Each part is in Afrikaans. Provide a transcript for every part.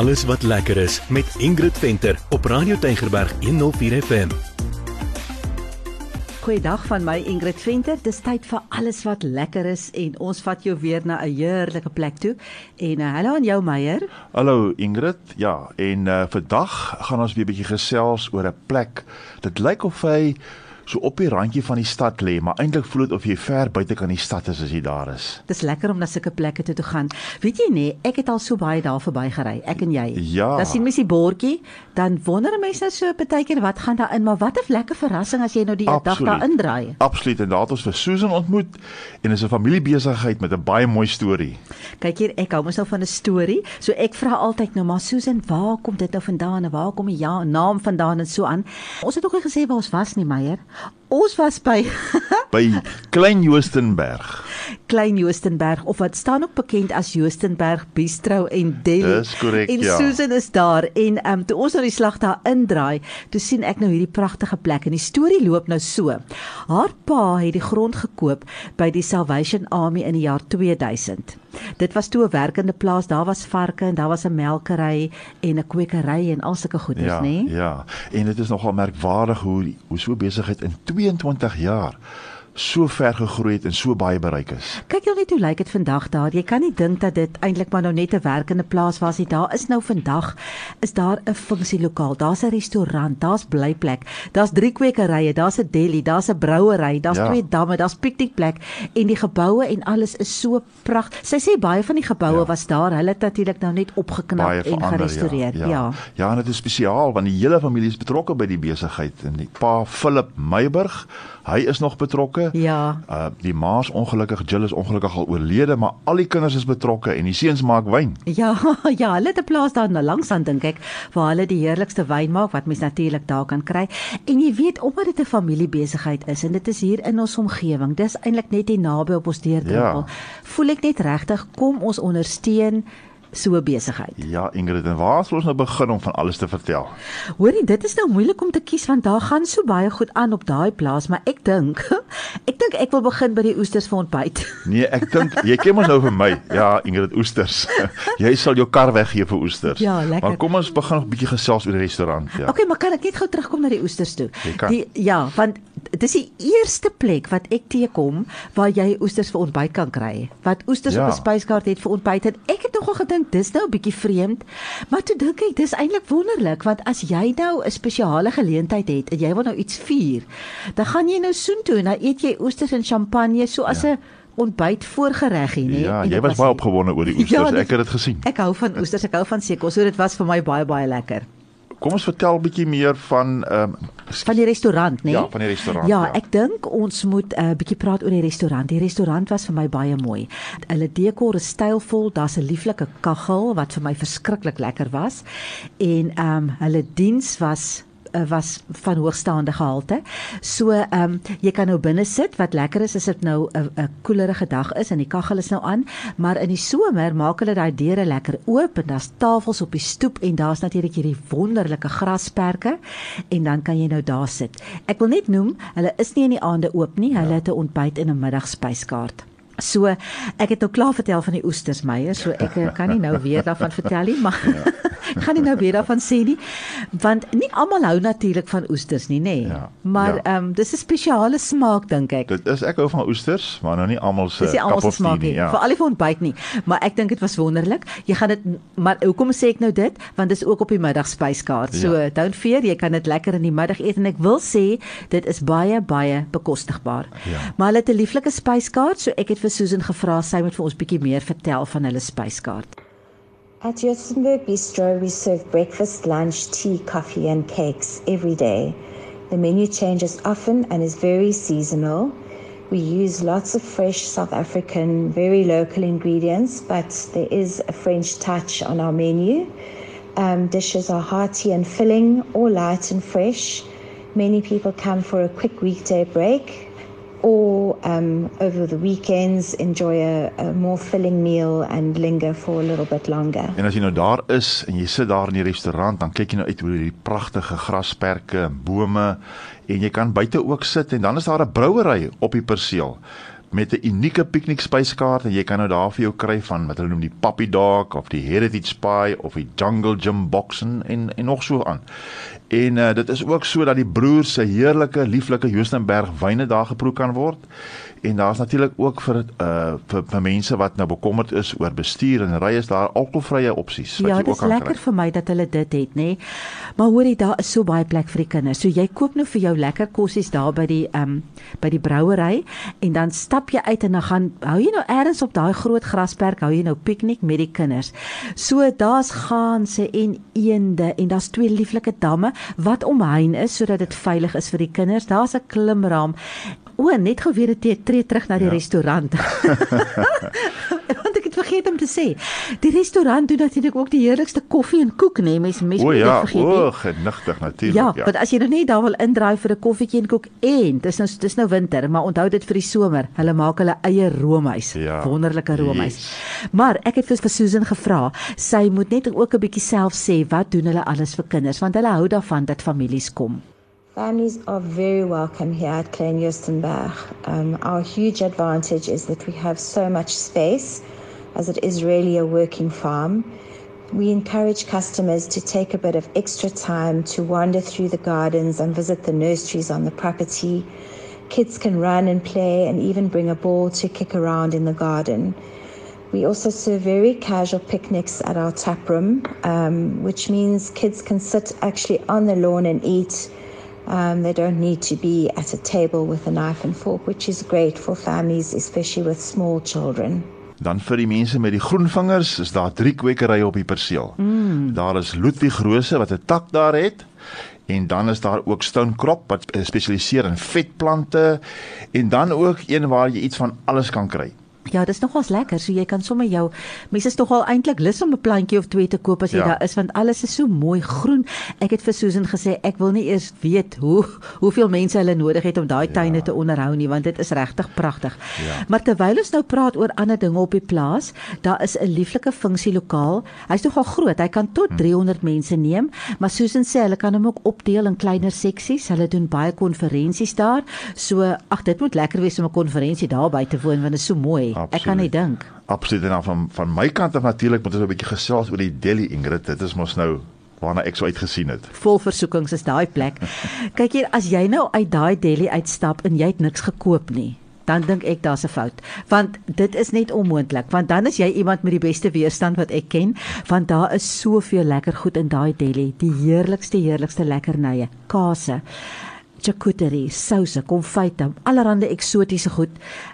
alles wat lekker is met Ingrid Venter op Radio Tygerberg 104 FM. Goeiedag van my Ingrid Venter. Dis tyd vir alles wat lekker is en ons vat jou weer na 'n heerlike plek toe. En uh, hallo aan jou Meyer. Hallo Ingrid. Ja, en uh, vandag gaan ons weer 'n bietjie gesels oor 'n plek. Dit lyk of hy so op die randjie van die stad lê, maar eintlik voel dit of jy ver buite kan die stad is as jy daar is. Dis lekker om na sulke plekke toe te gaan. Weet jy nee, ek het al so baie daar verby gery, ek en jy. Ja. Dan sien mens die bordjie, dan wonder mense nou so partykeer wat gaan daarin, maar wat 'n lekker verrassing as jy nou die dag daar indraai. Absoluut en daar het ons vir Susan ontmoet en is 'n familiebesigheid met 'n baie mooi storie. Kyk hier, ek hou mos nou van 'n storie, so ek vra altyd nou maar Susan, waar kom dit nou vandaan en waar kom die ja, naam vandaan en so aan. Ons het ook nie gesê waar ons was nie, Meyer. Ons was by by Klein Joostenberg. Klein Joostenberg of wat staan ook bekend as Joostenberg Bistro en Deli. Dis korrek, en ja. Susan is daar en ehm um, toe ons nou die slag daar indraai, toe sien ek nou hierdie pragtige plek en die storie loop nou so. Haar pa het die grond gekoop by die Salvation Army in die jaar 2000. Dit was toe 'n werkende plaas. Daar was varke en daar was 'n melkery en 'n kwekery en al sulke goeders, ja, nê? Nee? Ja. En dit is nogal merkwaardig hoe hoe so besigheid in 22 jaar so ver gegroei het en so baie bereik is. Kyk jou net hoe lyk dit vandag daar. Jy kan nie dink dat dit eintlik maar nou net 'n werkende plaas was nie. Daar is nou vandag is daar 'n funksielokaal. Daar's 'n restaurant, daar's blyplek. Daar's drie kwekerye, daar's 'n deli, daar's 'n brouery, daar's Ja. twee damme, daar's piknikplek en die geboue en alles is so pragtig. Sy sê baie van die geboue Ja. was daar. Hulle het natuurlik nou net opgeknap Baie en verander, gerestoreer. Ja. Ja. Ja, ja en dit is spesiaal want die hele familie is betrokke by die besigheid en die pa Philip Meyburg, hy is nog betrokke. Ja. Uh die ma is ongelukkig, Jill is ongelukkig al oorlede, maar al die kinders is betrokke en die seuns maak wyn. Ja, ja, hulle het 'n plaas daar nou langs aan dink ek waar hulle die heerlikste wyn maak wat mens natuurlik daar kan kry. En jy weet omdat dit 'n familiebesigheid is en dit is hier in ons omgewing. Dis eintlik net hier naby op ons deurdrempel. Ja. Voel ek net regtig kom ons ondersteun so 'n besigheid. Ja, Ingrid, en waar sal ons nou begin om van alles te vertel? Hoorie, dit is nou moeilik om te kies want daar gaan so baie goed aan op daai plaas, maar ek dink ek dink ek wil begin by die oesters vir ontbyt. Nee, ek dink jy ken mos nou vir my. Ja, Ingrid oesters. jy sal jou kar weggee vir oesters. Ja, lekker. Maar kom ons begin 'n bietjie gesels oor die restaurant, ja. Okay, maar kan ek net gou terugkom na die oesters toe? Jy kan. Die ja, want dit is die eerste plek wat ek teekom waar jy oesters vir ontbyt kan kry. Wat oesters Ja. op 'n spyskaart het vir ontbyt en ek het nogal gedink dis nou 'n bietjie vreemd, maar toe dink ek dis eintlik wonderlik want as jy nou 'n spesiale geleentheid het en jy wil nou iets vier, dan gaan jy nou soontoe en dan eet jy oesters en champagne so as 'n Ja. ontbyt voorgereggie, nê? Ja, En jy was baie opgewonde oor die oesters. Ja, Ja, dit- ek het dit gesien. Ek hou van oesters, ek hou van seekos, so dit was vir my baie baie lekker. Kom ons vertel 'n bietjie meer van ehm um, Van die restaurant, né? Ja, van die restaurant, Ja, ja. ek dink ons moet 'n uh, bietjie praat oor die restaurant. Die restaurant was vir my baie mooi. Hulle dekor is stylvol, daar's 'n lieflike kaggel wat vir my verskriklik lekker was. En ehm um, hulle diens was uh, was van hoogstaande gehalte. So ehm um, jy kan nou binne sit. Wat lekker is is dit nou 'n 'n koelerige dag is en die kaggel is nou aan, maar in die somer maak hulle daai deure lekker oop en daar's tafels op die stoep en daar's natuurlik hierdie wonderlike grasperke en dan kan jy nou daar sit. Ek wil net noem, hulle is nie in die aande oop nie. Hulle het 'n ontbyt en 'n middagspyskaart. So ek het nou klaar vertel van die oesters Meyer, so ek eh, kan nie nou weer daarvan vertel nie, maar ek gaan nie nou weer daarvan sê nie, want nie almal hou natuurlik van oesters nie, nê. Ja, maar ja. ehm um, dis 'n spesiale smaak dink ek. dit is ek hou van oesters, maar nou nie almal se kap of smaak nie. nie, Ja. veral nie vir ontbyt nie. Maar ek dink dit was wonderlik. Jy gaan dit maar hoekom sê ek nou dit? Want dis ook op die middagspyskaart. So Ja. don't fear, jy kan dit lekker in die middag eet en ek wil sê dit is baie baie bekostigbaar. Ja. Maar hulle het 'n lieflike spyskaart, so ek het vir Susan gevra sy moet vir ons bietjie meer vertel van hulle spyskaart. At Jotunberg Bistro, we serve breakfast, lunch, tea, coffee, and cakes every day. The menu changes often and is very seasonal. We use lots of fresh South African, very local ingredients, but there is a French touch on our menu. Um, dishes are hearty and filling, all light and fresh. Many people come for a quick weekday break or um, over the weekends enjoy a, a more filling meal and linger for a little bit longer. En as jy nou daar is en jy sit daar in die restaurant, dan kyk jy nou uit oor hierdie pragtige grasperke en bome en jy kan buite ook sit en dan is daar 'n brouery op die perseel met 'n unieke piknikspyskaart en jy kan nou daar vir jou kry van wat hulle noem die Puppy Dog of die Heritage Pie of die Jungle Gym Boxen en en nog so aan. En uh, dit is ook so dat die broers se heerlike lieflike Joostenberg wyne daar geproe kan word. En daar's natuurlik ook vir uh vir, vir mense wat nou bekommerd is oor bestuur en ry is daar alkoholvrye opsies wat ja, jy ook kan kry. Ja, dit is lekker vir my dat hulle dit het, nê. Maar hoorie, daar is so baie plek vir die kinders. So jy koop nou vir jou lekker kossies daar by die ehm um, by die brouery en dan stap jy uit en dan gaan hou jy nou eers op daai groot grasperk, hou jy nou piknik met die kinders. So daar's ganse en eende en daar's twee lieflike damme wat omheind is sodat dit veilig is vir die kinders. Daar's 'n klimraam. O, net gou weer dit tree terug na die ja. restaurant. Vergeet om te sê, die restaurant doen natuurlik ook die heerlikste koffie en koek, né? Nee, mense mense moet ja, dit vergeet nie. O, genigtig natuurlik. Ja, ja, want as jy nou net daar wil indraai vir 'n koffietjie en koek en dis nou dis nou winter, maar onthou dit vir die somer. Hulle maak hulle eie roomhuis. Ja, wonderlike roomhuis. Yes. Maar ek het vir Susan gevra, sy moet net ook 'n bietjie self sê wat doen hulle alles vir kinders want hulle hou daarvan dat families kom. Families are very welcome here at Klein Justenberg. Um, our huge advantage is that we have so much space, as it is really a working farm. We encourage customers to take a bit of extra time to wander through the gardens and visit the nurseries on the property. Kids can run and play and even bring a ball to kick around in the garden. We also serve very casual picnics at our tap room, um, which means kids can sit actually on the lawn and eat Um, they don't need to be at a table with a knife and fork, which is great for families, especially with small children. Dan vir die mense met die groen vingers, is daar drie kwekerye op die perseel. Mm. Daar is Ludwig Rose wat 'n tak daar het en dan is daar ook Stone Crop wat spesialiseer in vetplante en dan ook een waar jy iets van alles kan kry. Ja, dis nogals lekker. So jy kan sommer jou mense is tog al eintlik lus om 'n plantjie of twee te koop as jy ja. daar is want alles is so mooi groen. Ek het vir Susan gesê ek wil nie eers weet hoe hoeveel mense hulle nodig het om daai ja. tuine te onderhou nie want dit is regtig pragtig. Ja. Maar terwyl ons nou praat oor ander dinge op die plaas, daar is 'n lieflike funksielokaal. Hy's nogal groot. Hy kan tot 300 hm. mense neem, maar Susan sê hulle kan hom ook opdeel in kleiner seksies. Hulle doen baie konferensies daar. So ag dit moet lekker wees om 'n konferensie daar by te woon want dit is so mooi. Absoluut. Ek kan nie dink. Absoluut en van van my kant af natuurlik moet ons 'n bietjie gesels oor die Delhi Ingrid. Dit is mos nou waarna ek so uitgesien het. Vol versoekings is daai plek. Kyk hier, as jy nou uit daai Delhi uitstap en jy het niks gekoop nie, dan dink ek daar's 'n fout. Want dit is net onmoontlik, want dan is jy iemand met die beste weerstand wat ek ken, want daar is soveel lekker goed in daai Delhi, die heerlikste heerlikste lekkernye, kase charcuterie, souse, konfyte, allerlei eksotiese goed.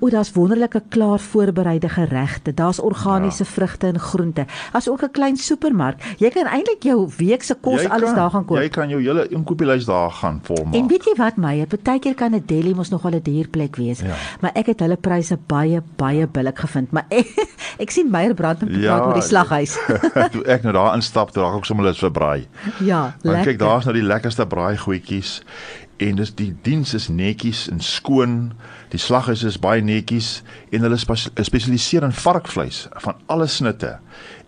O, daar's wonderlike klaar voorbereide geregte. Daar's organiese ja. vrugte en groente. Daar's ook 'n klein supermark. Jy kan eintlik jou week se kos kan, alles daar gaan koop. Jy kan jou hele inkopieslys daar gaan volmaak. En weet jy wat, Meyer, partykeer kan 'n deli mos nog wel 'n duur plek wees. Ja. Maar ek het hulle pryse baie baie billik gevind, maar ek, ek sien Meyer brand ja, praat oor die slaghuis. toe ek nou daar instap, toe raak ek sommer lus vir braai. Ja, lekker. Want kyk, daar's nou die lekkerste braai goedjies en dis die diens is netjies en skoon. Die slaghuis is baie netjies en hulle spesialiseer in varkvleis van alle snitte.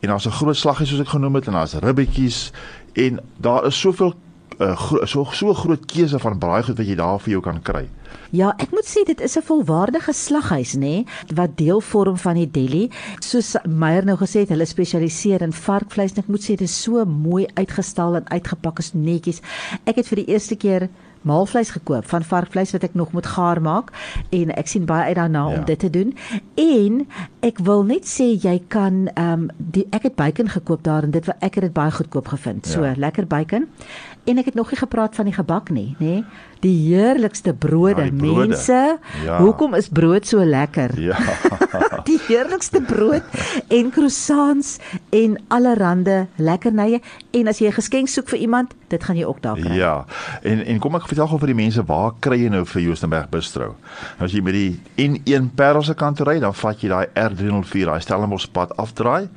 En daar's 'n groot slaghuis soos ek genoem het en daar's ribbetjies en daar is soveel uh, so so groot keuse van braaigoed wat jy daar vir jou kan kry. Ja, ek moet sê dit is 'n volwaardige slaghuis nê nee, wat deel vorm van die deli. Soos Meyer nou gesê het, hulle spesialiseer in varkvleis en ek moet sê dit is so mooi uitgestal en uitgepak is netjies. Ek het vir die eerste keer maalvleis gekoop van varkvleis wat ek nog moet gaar maak en ek sien baie uit daarna ja. om dit te doen. En ek wil net sê jy kan ehm um, die ek het bacon gekoop daar en dit ek het dit baie goedkoop gevind. Ja. So lekker bacon. En ek het nog nie gepraat van die gebak nie, nê? Nee? Die heerlikste brode, ja, brode. mense. Ja. Hoekom is brood so lekker? Ja. die heerlikste brood en croissants en allerlei lekkernye en as jy 'n geskenk soek vir iemand, dit gaan jy ook daar kry. Ja. En en kom ek vertel gou vir die mense, waar kry jy nou vir Joostenberg Bistro? Nou as jy met die N1 Parel se kant ry, dan vat jy daai R304, daai Stellenbosch-pad afdraai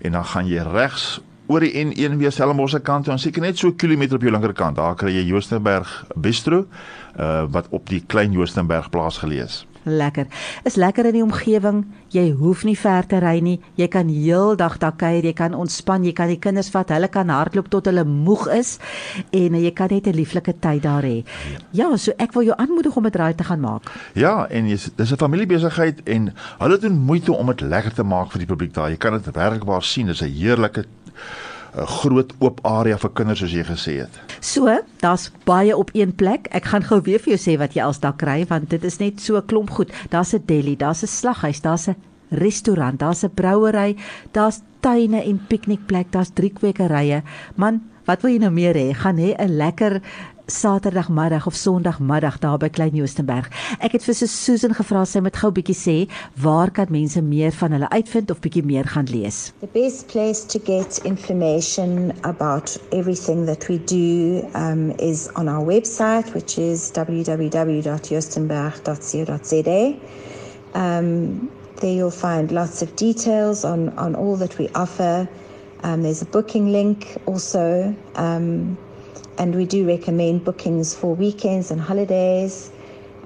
en dan gaan jy regs oor die N1 weer Stellenbosch se kant toe, dan seker net so 'n kilometer op jou linkerkant. Daar kry jy Joostenberg Bistro uh wat op die klein Joostenberg plaas gelees. lekker. Is lekker in die omgewing. Jy hoef nie ver te ry nie. Jy kan heeldag daar kuier, jy kan ontspan, jy kan die kinders vat, hulle kan hardloop tot hulle moeg is en jy kan net 'n lieflike tyd daar hê. Ja, so ek wil jou aanmoedig om 'n draai te gaan maak. Ja, en jy dis 'n familiebesigheid en hulle doen moeite om dit lekker te maak vir die publiek daar. Jy kan dit werklikbaar sien, dis 'n heerlike 'n groot oop area vir kinders soos jy gesê het. So, daar's baie op een plek. Ek gaan gou weer vir jou sê wat jy als daar kry want dit is net so klomp goed. Daar's 'n deli, daar's 'n slaghuis, daar's 'n restaurant, daar's 'n brouery, daar's tuine en piknikplek, daar's drie kwekerye. Man, wat wil jy nou meer hê? Gaan hê 'n lekker Saterdagmiddag of Sondagmiddag daar by Klein Joostenberg. Ek het vir Susan gevra sy moet gou bietjie sê waar kan mense meer van hulle uitvind of bietjie meer gaan lees. The best place to get information about everything that we do um, is on our website, which is www.joostenberg.co.za. Um, there you'll find lots of details on, on all that we offer. Um, there's a booking link also. Um, and we do recommend bookings for weekends and holidays.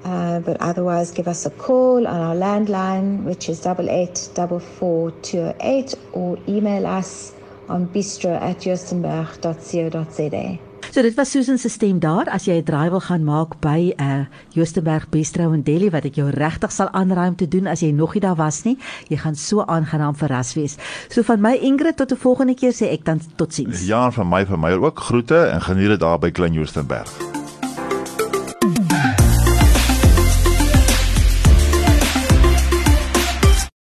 Uh, but otherwise, give us a call on our landline, which is double eight double four two eight, or email us on bistro at joostenberg.co.za. So dit was Susan se stem daar as jy 'n draai wil gaan maak by uh, Joostenberg Bistro in Delhi wat ek jou regtig sal aanraai om te doen as jy nog nie daar was nie. Jy gaan so aangenaam verras wees. So van my Ingrid tot 'n volgende keer sê ek dan totsiens. Ja, van my vir my ook groete en geniet dit daar by Klein Joostenberg.